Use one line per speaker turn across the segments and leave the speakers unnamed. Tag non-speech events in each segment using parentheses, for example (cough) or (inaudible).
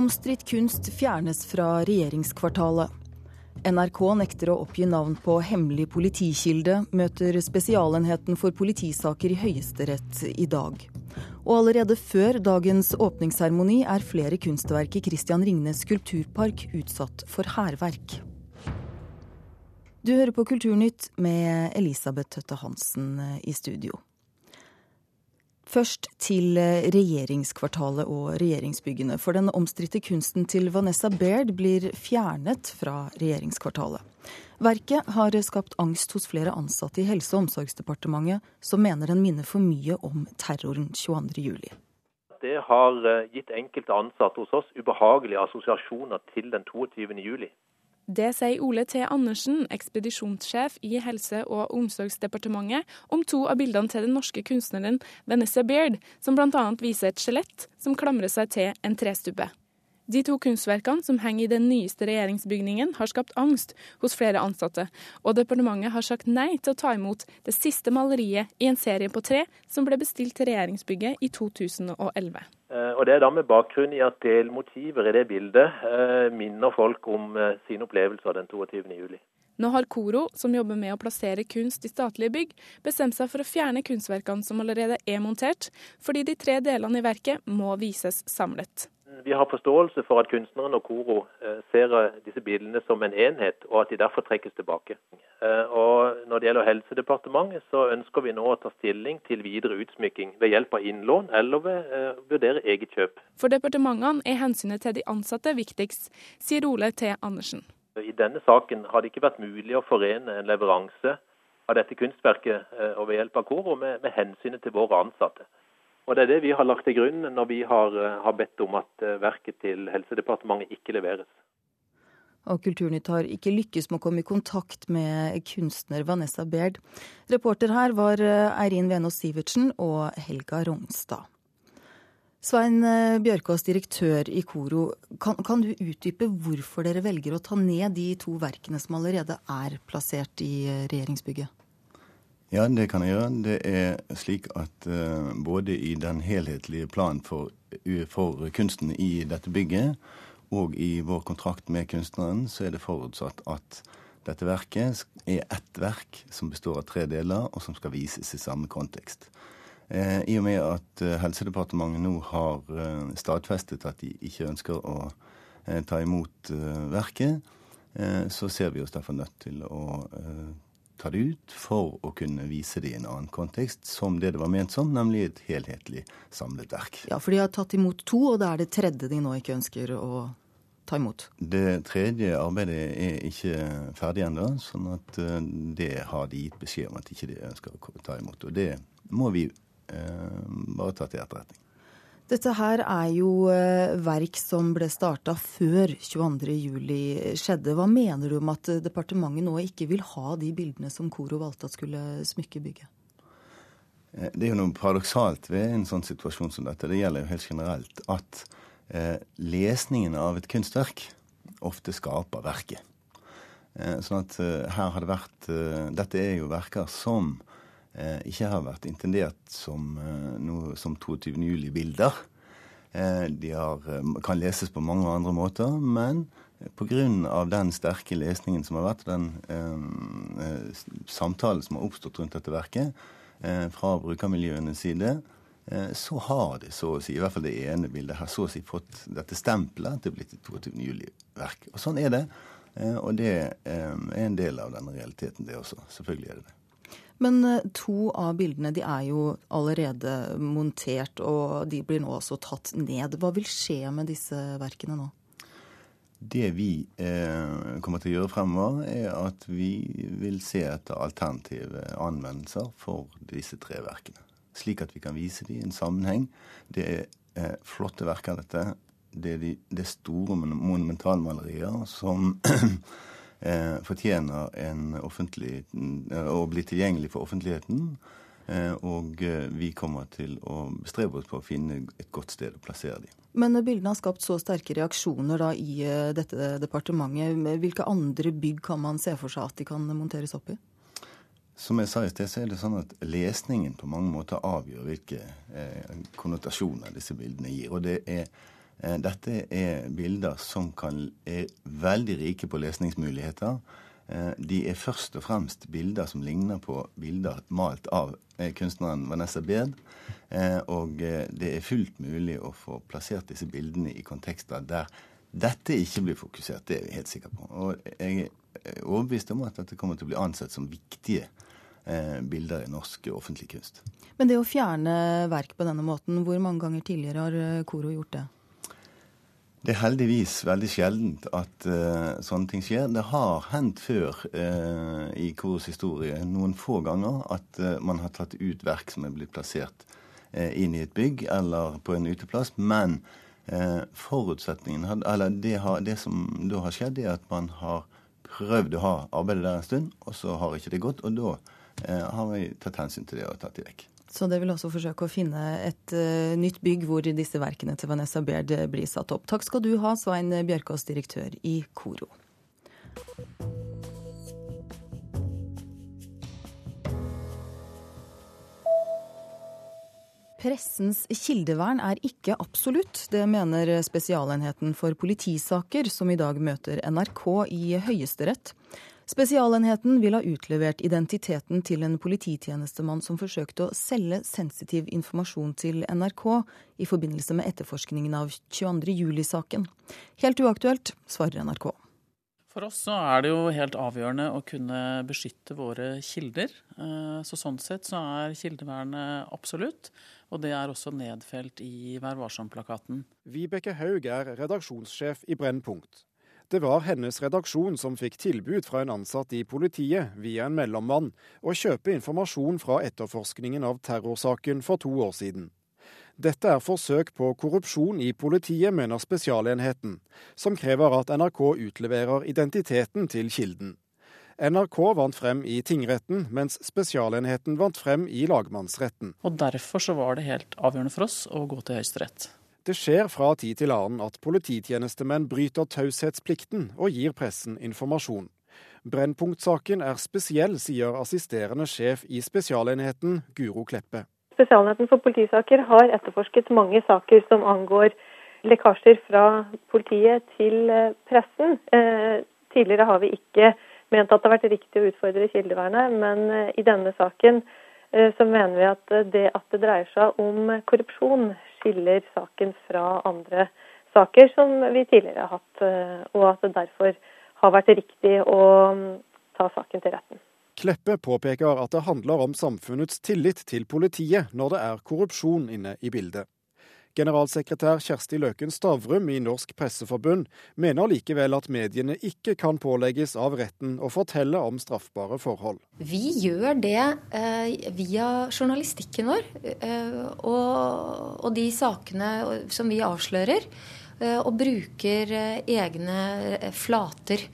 Omstridt kunst fjernes fra regjeringskvartalet. NRK nekter å oppgi navn på hemmelig politikilde, møter Spesialenheten for politisaker i Høyesterett i dag. Og allerede før dagens åpningsseremoni er flere kunstverk i Christian Ringnes skulpturpark utsatt for hærverk. Du hører på Kulturnytt med Elisabeth Tøtte Hansen i studio. Først til eh, regjeringskvartalet og regjeringsbyggene. For den omstridte kunsten til Vanessa Baird blir fjernet fra regjeringskvartalet. Verket har skapt angst hos flere ansatte i Helse- og omsorgsdepartementet, som mener den minner for mye om terroren 22.07.
Det har eh, gitt enkelte ansatte hos oss ubehagelige assosiasjoner til den 22.07.
Det sier Ole T. Andersen, ekspedisjonssjef i Helse- og omsorgsdepartementet, om to av bildene til den norske kunstneren Vanessa Beard, som bl.a. viser et skjelett som klamrer seg til en trestubbe. De to kunstverkene som henger i den nyeste regjeringsbygningen, har skapt angst hos flere ansatte, og departementet har sagt nei til å ta imot det siste maleriet i en serie på tre som ble bestilt til regjeringsbygget i 2011.
Eh, og Det er da med bakgrunn i at delmotiver i det bildet eh, minner folk om sin sine opplevelser den 22. juli.
Nå har Koro, som jobber med å plassere kunst i statlige bygg, bestemt seg for å fjerne kunstverkene som allerede er montert, fordi de tre delene i verket må vises samlet.
Vi har forståelse for at kunstneren og Koro ser disse bildene som en enhet, og at de derfor trekkes tilbake. Og Når det gjelder Helsedepartementet, så ønsker vi nå å ta stilling til videre utsmykking ved hjelp av innlån eller ved å vurdere eget kjøp.
For departementene er hensynet til de ansatte viktigst, sier Ole T. Andersen.
I denne saken har det ikke vært mulig å forene en leveranse av dette kunstverket eh, og ved hjelp av Koro med, med, hensynet til våre ansatte. Og Det er det vi har lagt til grunn når vi har, eh, har bedt om at eh, verket til Helsedepartementet ikke leveres.
Og Kulturnytt har ikke lykkes med å komme i kontakt med kunstner Vanessa Baird. Reporter her var Eirin Venås Sivertsen og Helga Rognstad. Svein eh, Bjørkås, direktør i Koro. Kan, kan, du utdype hvorfor dere velger å ta ned de to verkene som allerede er plassert i eh, regjeringsbygget?
Ja, det kan jeg gjøre. Det er slik at uh, både i den helhetlige planen for, for, kunsten i dette bygget og i vår kontrakt med kunstneren, så er det forutsatt at dette verket er ett verk som består av tre deler, og som skal vises i samme kontekst. Uh, I og med at uh, Helsedepartementet nå har stadfestet at de ikke ønsker å ta imot verket, så ser vi oss derfor nødt til å ta det ut for å kunne vise det i en annen kontekst, som det det var ment som, nemlig et helhetlig samlet verk.
Ja, for de har tatt imot to, og det er det tredje de nå ikke ønsker å ta imot?
Det tredje arbeidet er ikke ferdig ennå, sånn at det har de gitt beskjed om at ikke de ønsker å ta imot. Og det må vi Eh, bare ta til etterretning.
Dette her er jo eh, verk som ble starta før 22.07 skjedde. Hva mener du om at departementet nå ikke vil ha de bildene som Koro valgte at skulle smykke bygget?
Eh, det er jo noe paradoksalt ved en sånn situasjon som dette. Det gjelder jo helt generelt at eh, lesningen av et kunstverk ofte skaper verket. Eh, sånn at eh, her har det vært Dette er jo verker som eh, ikke har vært intendert som, eh, noe, som 22. juli-bilder. Eh, de har, eh, kan leses på mange andre måter, men pga. den sterke lesningen som har vært, den eh, eh, samtalen som har oppstått rundt dette verket fra brukermiljøenes side, så har det så å si, i hvert fall det ene bildet her, så å si fått dette stempelet at det er blitt et 22. juli-verk. Og Sånn er det. Og det er en del av denne realiteten, det også. Selvfølgelig er det det.
Men eh, to av bildene de er jo allerede montert, og de blir nå også tatt ned. Hva vil skje med disse verkene nå?
Det vi eh, kommer til å gjøre fremover, er at vi vil se etter alternative anvendelser for disse tre verkene. Slik at vi kan vise dem i en sammenheng. Det er eh, flotte verker, dette. Det er, de, det er store monumentalmalerier som (clears throat) fortjener en offentlig, eh, å bli tilgjengelig for offentligheten. Eh, og eh, vi kommer til å bestrebe oss på å finne et godt sted å plassere dem.
Men bildene har skapt så sterke reaksjoner da i dette departementet. Hvilke andre bygg kan man se for seg at de kan monteres opp i?
Som jeg sa i sted, så er det sånn at lesningen på mange måter avgjør hvilke eh, konnotasjoner disse bildene gir. Og det er Eh, dette er bilder som kan, er veldig rike på lesningsmuligheter. Eh, de er først og fremst bilder som ligner på bilder malt av eh, kunstneren Vanessa Beard. Og det er fullt mulig å få plassert disse bildene i kontekster der dette ikke blir fokusert. Det er vi helt sikre på. Og jeg er overbevist om at dette kommer til å bli ansett som viktige bilder i norsk offentlig kunst.
Men det å fjerne verk på denne måten, hvor mange ganger tidligere har Koro gjort det?
Det er heldigvis veldig sjeldent at uh, sånne ting skjer. Det har hendt før uh, i korets historie noen få ganger at uh, man har tatt ut verk som er blitt plassert inn i et bygg eller på en uteplass. Men forutsetningen, eller det, har, det, som da har skjedd, er at man har prøvd å ha arbeidet der en stund, og så har ikke det gått. Og da har vi tatt hensyn til det og tatt det vekk.
Så det vil også forsøke å finne et uh, nytt bygg hvor disse verkene til Vanessa Baird eh, blir satt opp. Takk skal du ha, Svein Bjørkås, direktør i Koro. Pressens kildevern er ikke absolutt. Det mener Spesialenheten for politisaker, som i dag møter NRK i Høyesterett. Spesialenheten vil ha utlevert identiteten til en polititjenestemann som forsøkte å selge sensitiv informasjon til NRK i forbindelse med etterforskningen av 22.07-saken. Helt uaktuelt, svarer NRK.
For oss så er det jo helt avgjørende å kunne beskytte våre kilder. Eh, så sånn sett så er kildevernet absolutt, og det er også nedfelt i Vær varsom-plakaten.
Vibeke Haug er redaksjonssjef i Brennpunkt. Det var hennes redaksjon som fikk tilbud fra en ansatt i politiet via en mellommann å kjøpe informasjon fra etterforskningen av terrorsaken for to år siden. Dette er forsøk på korrupsjon i politiet, mener Spesialenheten, som krever at NRK utleverer identiteten til kilden. NRK vant frem i tingretten, mens Spesialenheten vant frem i lagmannsretten.
Og Derfor så var det helt avgjørende for oss å gå til Høyesterett.
Det skjer fra tid til annen at polititjenestemenn bryter taushetsplikten og gir pressen informasjon. Brennpunktsaken er spesiell, sier assisterende sjef i Spesialenheten, Guro Kleppe.
Spesialenheten for politisaker har etterforsket mange saker som angår lekkasjer fra politiet til eh, pressen. Eh, tidligere har vi ikke ment at det har vært riktig å utfordre kildevernet, men eh, i denne saken så mener vi at det at det dreier seg om korrupsjon, skiller saken fra andre saker som vi tidligere har hatt, eh, og at det derfor har vært riktig å mm, ta saken til retten.
Kleppe påpeker at det handler om samfunnets tillit til politiet når det er korrupsjon inne i bildet. Generalsekretær Kjersti Løken Stavrum i Norsk Presseforbund mener likevel at mediene ikke kan pålegges av retten å fortelle om straffbare forhold.
Vi gjør det eh, via journalistikken vår eh, og, og, de sakene som vi avslører. Eh, og bruker eh, egne eh, flater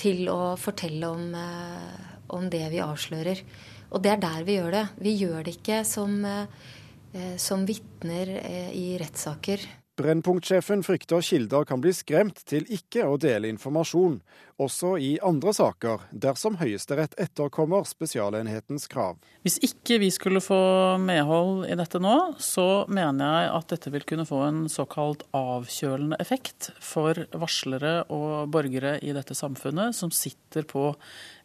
til å fortelle om, eh, om, det vi avslører. Og det er der vi gjør det. Vi gjør det ikke som Eh, som vitner eh, i rettssaker.
Brennpunktsjefen frykter kilder kan bli skremt til ikke å dele informasjon, også i andre saker, dersom Høyesterett etterkommer Spesialenhetens krav.
Hvis ikke vi skulle få medhold i dette nå, så mener jeg at dette vil kunne få en såkalt avkjølende effekt for varslere og borgere i dette samfunnet som sitter på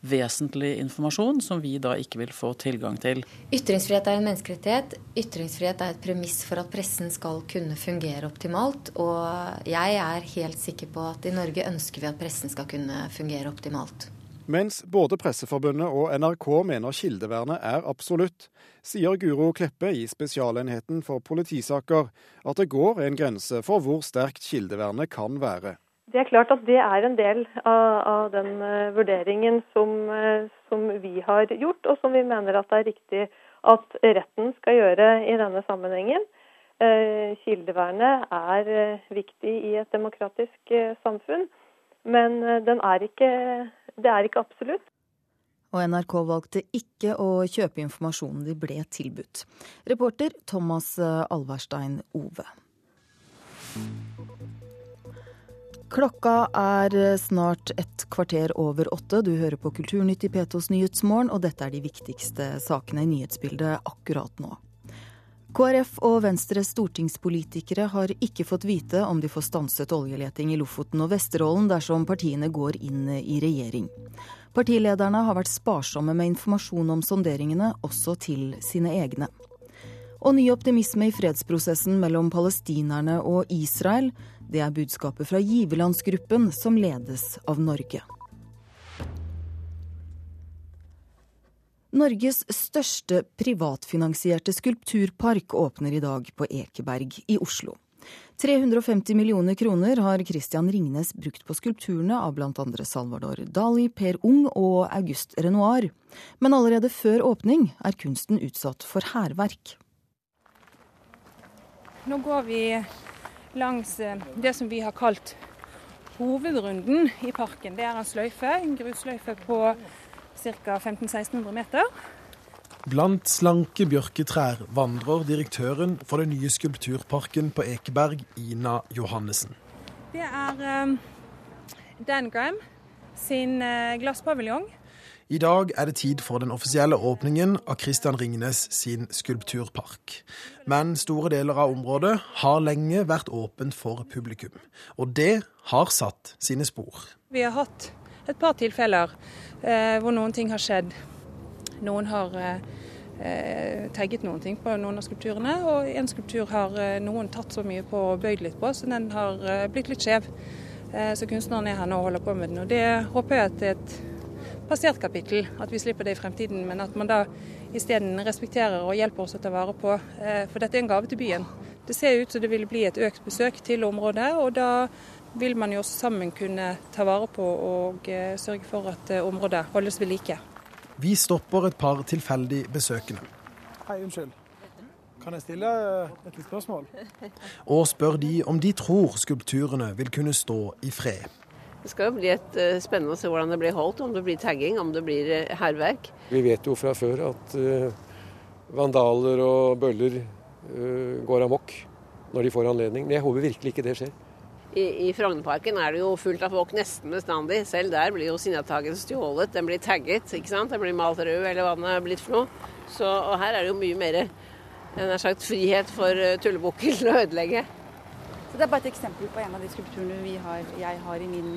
vesentlig informasjon som vi da ikke vil få tilgang til.
Ytringsfrihet er en menneskerettighet. Ytringsfrihet er et premiss for at pressen skal kunne fungere optimalt. Og jeg er helt sikker på at i Norge ønsker vi at pressen skal kunne fungere optimalt.
Mens både Presseforbundet og NRK mener kildevernet er absolutt, sier Guro Kleppe i Spesialenheten for politisaker at det går en grense for hvor sterkt kildevernet kan være.
Det er klart at det er en del av, av den uh, vurderingen som, uh, som, vi har gjort, og som vi mener at det er riktig at retten skal gjøre i denne sammenhengen. Uh, kildevernet er viktig i et demokratisk samfunn, men er ikke, det er ikke absolutt.
Og NRK valgte ikke å kjøpe informasjonen de ble tilbudt. Reporter Thomas Alverstein Ove. Klokka er snart et kvarter over åtte. Du hører på Kulturnytt i P2s Nyhetsmorgen, og dette er de viktigste sakene i nyhetsbildet akkurat nå. KrF og Venstres stortingspolitikere har ikke fått vite om de får stanset oljeleting i Lofoten og Vesterålen dersom partiene går inn i regjering. Partilederne har vært sparsomme med informasjon om sonderingene, også til sine egne. Og ny optimisme i fredsprosessen mellom palestinerne og Israel. Det er budskapet fra giverlandsgruppen, som ledes av Norge. Norges største privatfinansierte skulpturpark åpner i dag på Ekeberg i Oslo. 350 millioner kroner har Christian Ringnes brukt på skulpturene av bl.a. Salvador Dali, Per Ung og August Renoir. Men allerede før åpning er kunsten utsatt for hærverk.
Nå går vi langs eh, det som vi har kalt hovedrunden i parken. Det er en sløyfe, en grusløyfe på ca. 1500-1600 meter.
Blant slanke bjørketrær vandrer direktøren for den nye skulpturparken på Ekeberg, Ina Johannessen.
Det er um, Dan Graham sin uh, glasspaviljong.
I dag er det tid for den offisielle åpningen av Christian Ringnes sin skulpturpark. Men store deler av området har lenge vært åpent for publikum. Og det har satt sine spor.
Vi har hatt et par tilfeller eh, hvor noen ting har skjedd. Noen har eh, eh, tagget noen ting på noen av skulpturene, og en skulptur har eh, noen tatt så mye på og bøyd litt på, så den har eh, blitt litt skjev. Så kunstneren er her nå og holder på med den. Og det håper jeg at er et passert kapittel, at vi slipper det i fremtiden. Men at man da isteden respekterer og hjelper oss å ta vare på. For dette er en gave til byen. Det ser ut som det vil bli et økt besøk til området, og da vil man jo sammen kunne ta vare på og eh, sørge for at eh, området holdes ved like.
Vi stopper et par tilfeldig besøkende.
Hei, unnskyld. Kan jeg stille et litt spørsmål? (laughs)
Og spør de om de tror skulpturene vil kunne stå i fred.
Det skal jo bli et, spennende å se hvordan det blir holdt, om det blir tagging, om det blir hærverk.
Vi vet jo fra før at vandaler og bøller går amok når de får anledning. Men jeg håper virkelig ikke det skjer.
I, i Frognerparken er det jo fullt av folk nesten bestandig. Selv der blir jo Sinnataggen stjålet. Den blir tagget, ikke sant. Den blir malt rød, eller hva den er blitt for noe. Så, og her er det jo mye mer nær sagt, frihet for eh, tullebukker til å ødelegge.
Så Det er bare et eksempel på en av de skulpturene har, jeg har i min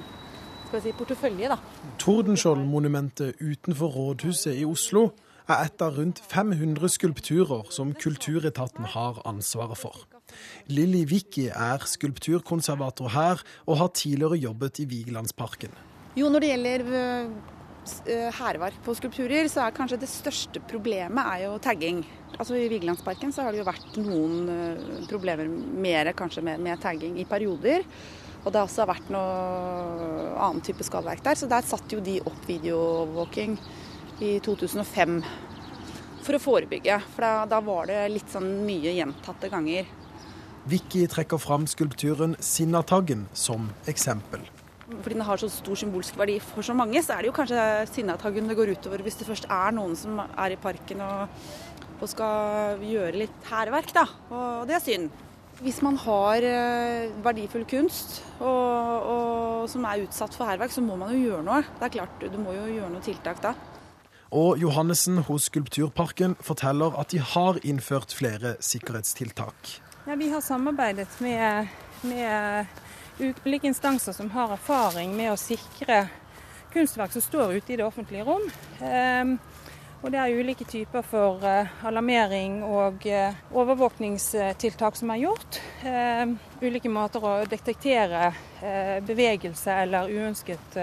skal si, portefølje. da.
Tordenskjold-monumentet utenfor rådhuset i Oslo er et av rundt 500 skulpturer som Kulturetaten har ansvaret for. Lilly Wicki er skulpturkonservator her, og har tidligere jobbet i Vigelandsparken.
Jo, når det gjelder øh, øh, hærverk på skulpturer, så er kanskje det største problemet er jo tagging. Altså I Vigelandsparken så har det jo vært noen øh, problemer mer kanskje med, med tagging i perioder. Og det har også vært noe annen type skadeverk der. Så der satt jo de opp videoovervåking i 2005 for å forebygge. For da, da var det litt sånn mye gjentatte ganger.
Vicky trekker fram skulpturen Sinnataggen som eksempel.
Fordi den har så stor symbolsk verdi for så mange, så er det jo kanskje Sinnataggen det går utover hvis det først er noen som er i parken og, og skal gjøre litt hærverk, da. Og det er synd. Hvis man har eh, verdifull kunst og, og, som er utsatt for hærverk, så må man jo gjøre noe. Det er klart, Du må jo gjøre noe tiltak da.
Og Johannessen hos Skulpturparken forteller at de har innført flere sikkerhetstiltak.
Ja, vi har samarbeidet med, med ulike instanser som har erfaring med å sikre kunstverk som står ute i det offentlige rom. Um, og det er ulike typer for uh, alarmering og uh, overvåkningstiltak som er gjort. Uh, ulike måter å detektere eh, bevegelse eller uønsket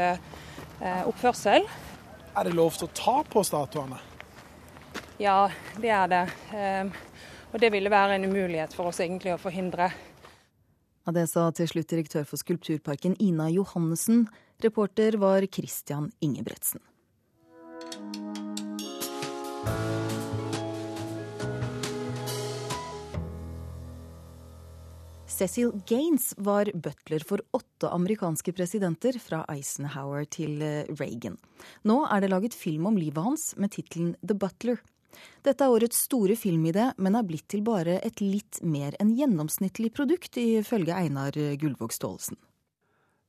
oppførsel.
Er det lov til å ta på statuene?
Ja, det er det. Og det ville være en umulighet for oss egentlig å forhindre.
Ja, det sa til slutt direktør for Skulpturparken Ina Johannessen. Reporter var Christian Ingebretsen. Cecil Gaines var butler for åtte amerikanske presidenter, fra Eisenhower til Reagan. Nå er det laget film om livet hans med tittelen The Butler. Dette er årets store filmidé, men er blitt til bare et litt mer enn gjennomsnittlig produkt, ifølge Einar Gullvåg Staalesen.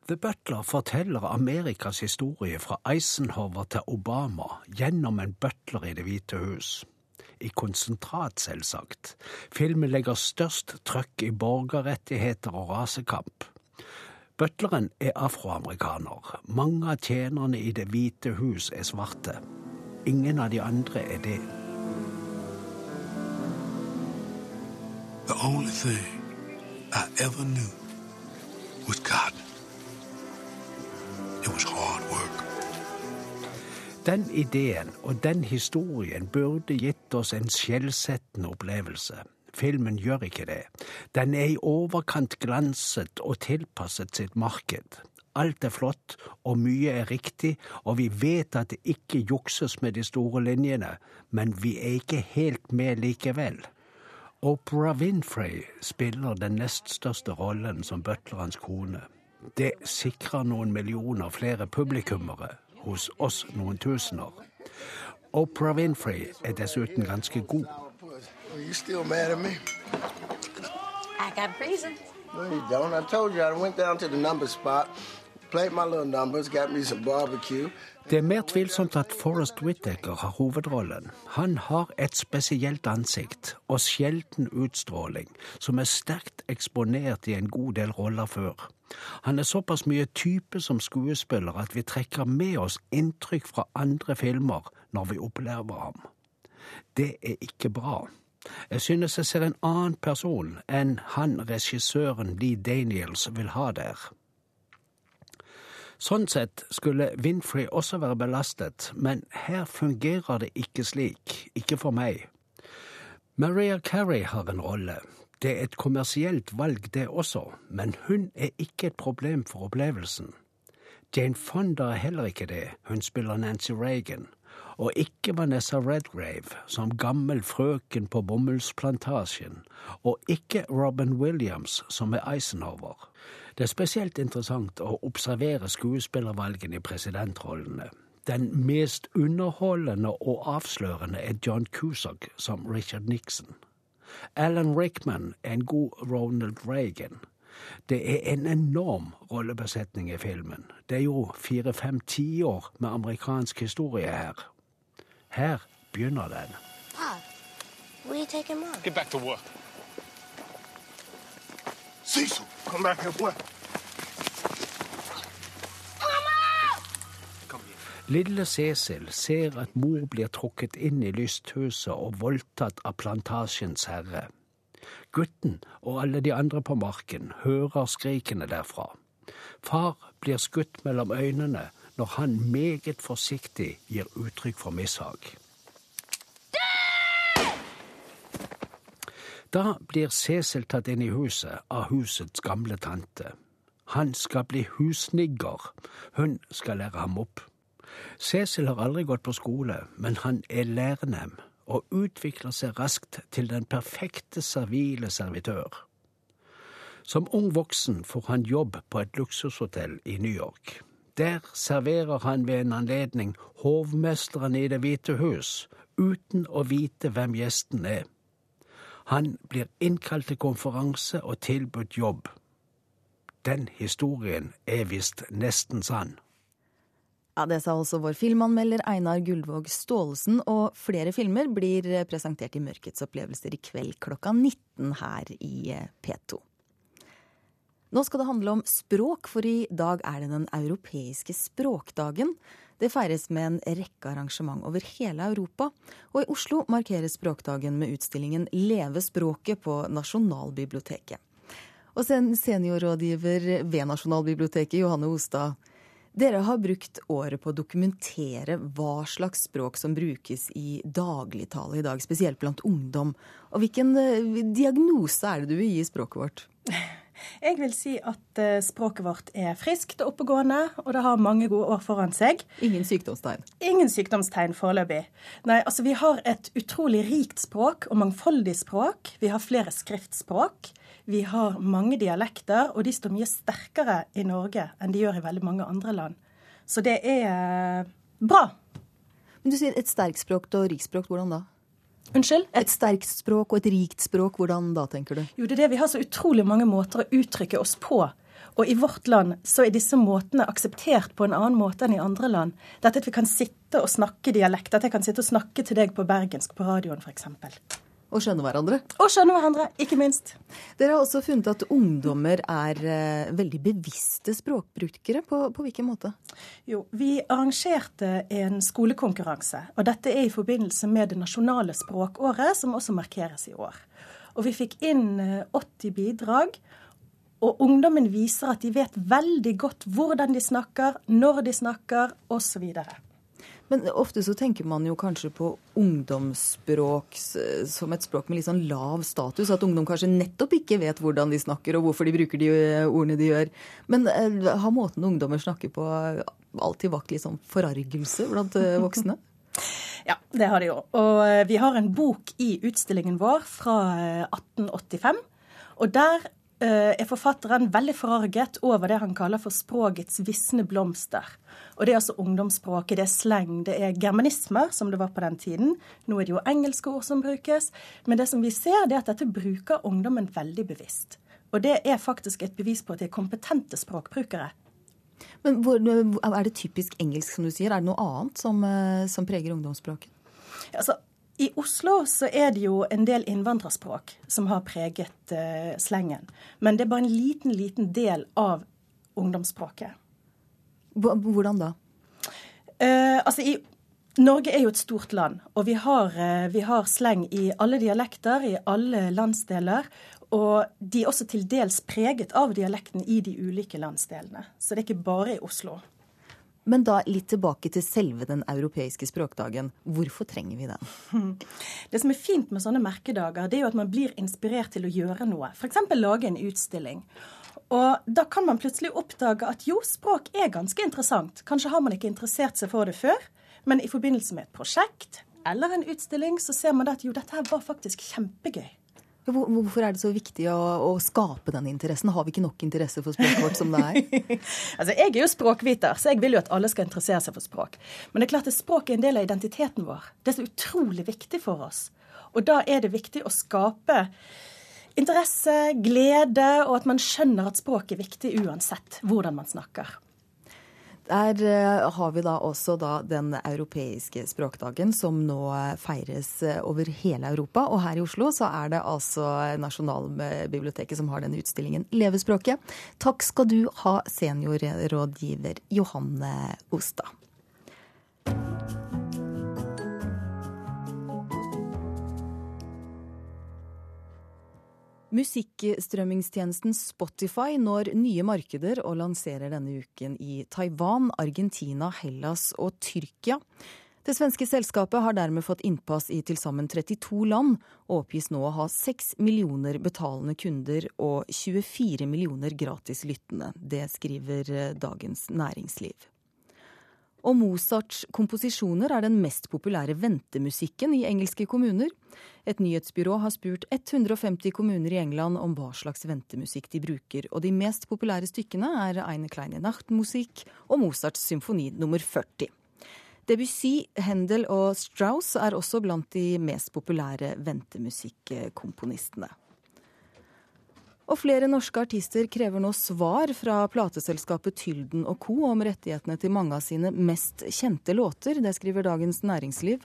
The Butler forteller Amerikas historie fra Eisenhower til Obama gjennom en butler i Det hvite hus. i konsentrat, selvsagt. Filmen legger størst trøkk i borgerrettigheter og rasekamp. Butleren er afroamerikaner. Mange av tjenerne i Det hvite hus er svarte. Ingen av de andre er det.
The only thing I ever knew was cotton. It was hard work.
Den ideen og den historien burde gitt oss en skjellsettende opplevelse. Filmen gjør ikke det. Den er i overkant glanset og tilpasset sitt marked. Alt er flott, og mye er riktig, og vi vet at det ikke jukses med de store linjene, men vi er ikke helt med likevel. Oprah Winfrey spiller den nest største rollen som butlerens kone. Det sikrer noen millioner flere publikummere, hos oss noen tusener. Oprah Winfrey er dessuten ganske god.
I got reason.
No, you don't. I told you I went down to the number spot,
Det er mer tvilsomt at Forrest Whittaker har hovedrollen. Han har et spesielt ansikt og sjelden utstråling, som er sterkt eksponert i en god del roller før. Han er såpass mye type som skuespiller at vi trekker med oss inntrykk fra andre filmer når vi opplever ham. Det er ikke bra. Jeg synes jeg ser en annen person enn han regissøren Lee Daniels vil ha der. Sånn sett skulle Winfrey også være belastet, men her fungerer det ikke slik, ikke for meg. Maria Carey har en rolle. Det er et kommersielt valg, det også, men hun er ikke et problem for opplevelsen. Jane Fonda er heller ikke det, hun spiller Nancy Reagan. Og ikke Vanessa Redgrave som gammel frøken på bomullsplantasjen, og ikke Robin Williams som er Eisenhower. Det er spesielt interessant å observere skuespillervalgene i presidentrollene. Den mest underholdende og avslørende er John Cusack som Richard Nixon. Alan Rickman er en god Ronald Reagan. Det er en enorm rollebesetning i filmen. Det er jo fire-fem tiår med amerikansk historie her. Her begynner den.
Pop, where you taking mom?
Get back to work. Cecil, come back here, boy.
Lille Cecil ser at mor blir trukket inn i lysthuset og voldtatt av plantasjens herre. Gutten og alle de andre på marken hører skrikene derfra. Far blir skutt mellom øynene når han meget forsiktig gir uttrykk for mishag. Da blir Cecil tatt inn i huset av husets gamle tante. Han skal bli husnigger. Hun skal lære ham opp. Cecil har aldri gått på skole, men han er lærnem og utvikler seg raskt til den perfekte servile servitør. Som ung voksen får han jobb på et luksushotell i New York. Der serverer han ved en anledning hovmesteren i Det hvite hus, uten å vite hvem gjesten er. Han blir innkalt til konferanse og tilbudt jobb. Den historien er visst nesten sann.
Ja, Det sa altså vår filmanmelder Einar Gullvåg Staalesen, og flere filmer blir presentert i Mørkets opplevelser i kveld klokka 19 her i P2. Nå skal det handle om språk, for i dag er det den europeiske språkdagen. Det feires med en rekke arrangement over hele Europa, og i Oslo markeres språkdagen med utstillingen Leve språket på Nasjonalbiblioteket. Og seniorrådgiver ved Nasjonalbiblioteket, Johanne Ostad. Dere har brukt året på å dokumentere hva slags språk som brukes i dagligtale i dag, spesielt blant ungdom. Og hvilken diagnose er det du vil gi språket vårt? (laughs)
Jeg vil si at språket vårt er friskt og oppegående, og det har mange gode år foran seg.
Ingen sykdomstegn?
Ingen sykdomstegn foreløpig. Nei, altså vi har et utrolig rikt språk og mangfoldig språk. Vi har flere skriftspråk. Vi har mange dialekter, og de står mye sterkere i Norge enn de gjør i veldig mange andre land. Så det er bra.
Men du sier et sterkt språk og rikt språk. Hvordan da?
Unnskyld?
Et sterkt språk og et rikt språk, hvordan da, tenker du?
Jo, det er det vi har så utrolig mange måter å uttrykke oss på. Og i vårt land så er disse måtene akseptert på en annen måte enn i andre land. Dette at vi kan sitte og snakke dialekt, at jeg kan sitte og snakke til deg på bergensk på radioen f.eks.
Og skjønne hverandre.
Og skjønne hverandre, ikke minst.
Dere har også funnet at ungdommer er eh, veldig bevisste språkbrukere. På, på hvilken måte?
Jo, vi arrangerte en skolekonkurranse. Og dette er i forbindelse med det nasjonale språkåret, som også markeres i år. Og vi fikk inn 80 eh, bidrag. Og ungdommen viser at de vet veldig godt hvordan de snakker, når de snakker, osv.
Men ofte så tenker man jo kanskje på ungdomsspråk som et språk med litt sånn lav status. At ungdom kanskje nettopp ikke vet hvordan de snakker og hvorfor de bruker de eh, ordene de gjør. Men uh, har måten ungdommer snakker på alltid vakt litt sånn forargelse blant uh, voksne? (laughs)
Ja, det har de jo. Og vi har en bok i utstillingen vår fra 1885. Og der er forfatteren veldig forarget over det han kaller for språkets visne blomster. Og det er altså ungdomsspråket, det er sleng, det er germanismer, som det var på den tiden. Nå er det jo engelske ord som brukes. Men det som vi ser, det er at dette bruker ungdommen veldig bevisst. Og det er faktisk et bevis på at de er kompetente språkbrukere.
Men hvor, Er det typisk engelsk, som du sier? Er det noe annet som, eh, som preger ungdomsspråket?
Altså, i Oslo så er det jo en del innvandrerspråk som har preget uh, slengen. Men det er bare en liten, liten del av ungdomsspråket.
Hvordan da?
Uh, altså i Norge er jo et stort land, og vi har, uh, vi har, sleng i alle dialekter, i alle landsdeler. Og de er også til dels preget av dialekten i de ulike landsdelene. Så det er ikke bare i Oslo.
Men da litt tilbake til selve den europeiske språkdagen. Hvorfor trenger vi den? (laughs)
Det som er fint med sånne merkedager, det er jo at man blir inspirert til å gjøre noe. F.eks. lage en utstilling. Og da kan man plutselig oppdage at jo, språk er ganske interessant. Kanskje har man ikke interessert seg for det før, men i forbindelse med et prosjekt eller en utstilling, så ser man at jo, dette her var faktisk kjempegøy.
Hvorfor er det så viktig å, å, skape den interessen? Har vi ikke nok interesse for språket vårt som det er? (laughs)
altså, Jeg er jo språkviter, så jeg vil jo at alle skal interessere seg for språk. Men det er klart at språk er en del av identiteten vår. Det er så utrolig viktig for oss. Og da er det viktig å skape interesse, glede, og at man skjønner at språk er viktig uansett hvordan man snakker.
Der eh, har vi da også da den europeiske språkdagen, som nå feires eh, over hele Europa. Og her i Oslo så er det altså Nasjonalbiblioteket som har denne utstillingen Levespråket. Takk skal du ha, seniorrådgiver Johanne Ostad. Musikkstrømmingstjenesten Spotify når nye markeder og lanserer denne uken i Taiwan, Argentina, Hellas og Tyrkia. Det svenske selskapet har dermed fått innpass i til sammen 32 land, og oppgis nå å ha 6 millioner betalende kunder og 24 millioner gratis lyttende. Det skriver Dagens Næringsliv og Mozarts komposisjoner er den mest populære ventemusikken i engelske kommuner. Et nyhetsbyrå har spurt 150 kommuner i England om hva slags ventemusikk de bruker, og de mest populære stykkene er Eine kleine Nachtmusikk og Mozarts symfoni nummer 40. Debussy, Händel og Strauss er også blant de mest populære ventemusikkomponistene. Og flere norske artister krever nå svar fra plateselskapet Tylden og co. om rettighetene til mange av sine mest kjente låter. Det skriver Dagens Næringsliv.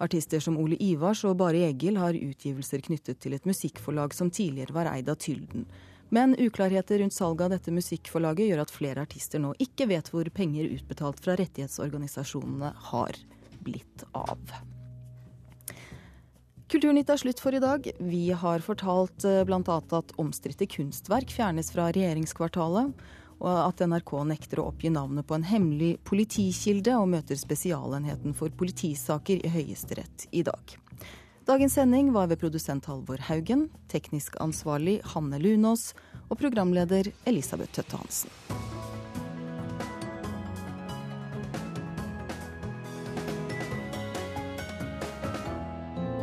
Artister som Ole Ivars og Bare Egil har utgivelser knyttet til et musikkforlag som tidligere var eid av Tylden. Men uklarheter rundt salget av dette musikkforlaget gjør at flere artister nå ikke vet hvor penger utbetalt fra rettighetsorganisasjonene har blitt av. Kulturnytt er slutt for i dag. Vi har fortalt eh, bl.a. at omstridte kunstverk fjernes fra regjeringskvartalet, og at NRK nekter å oppgi navnet på en hemmelig politikilde, og møter Spesialenheten for politisaker i Høyesterett i dag. Dagens sending var ved produsent Halvor Haugen, teknisk ansvarlig Hanne Lunås og programleder Elisabeth Tøtte Hansen.